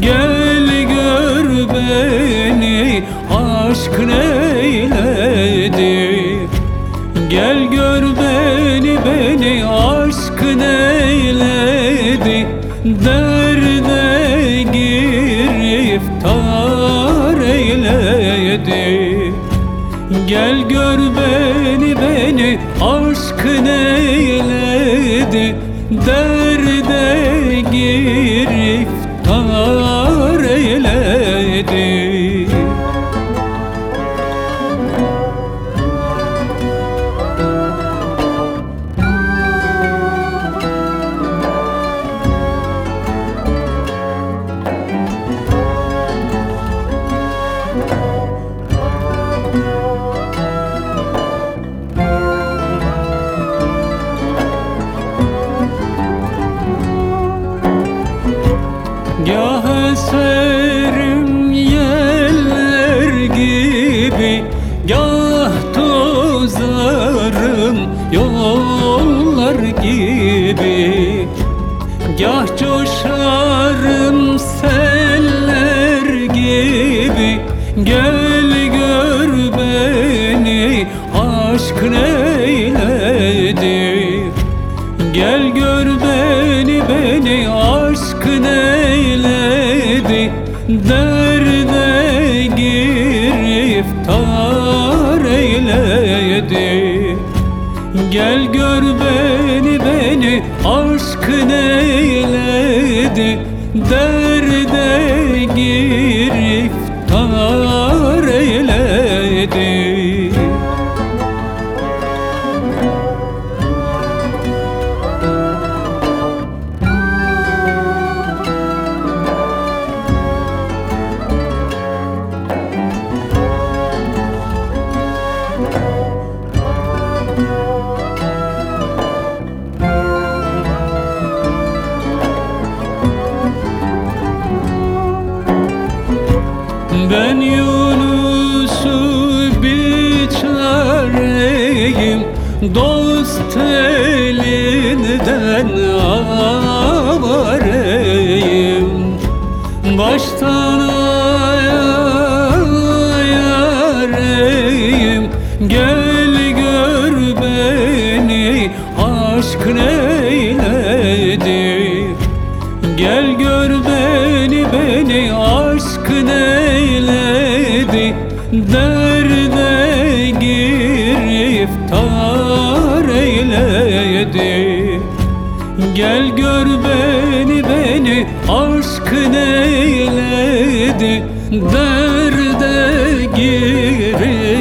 Gel gör beni aşk neyledi? Gel gör beni beni aşk neyledi? Derde giriftar eyledi? Gel gör beni beni aşk neyledi? Derde giriftar eyledi yollar gibi Gah coşarım seller gibi Gel gör beni aşk neyledi Gel gör beni beni aşk neyledi Derde giriftar Gel gör beni beni aşk neyledi? Derde giriftar Ben Yunus'u biçareyim Dost elinden avareyim. Baştan ayareyim Gel gör beni aşk neyledi Gel gör Derde giriftar eyledi. Gel gör beni beni aşk neyledi. Derde giriftar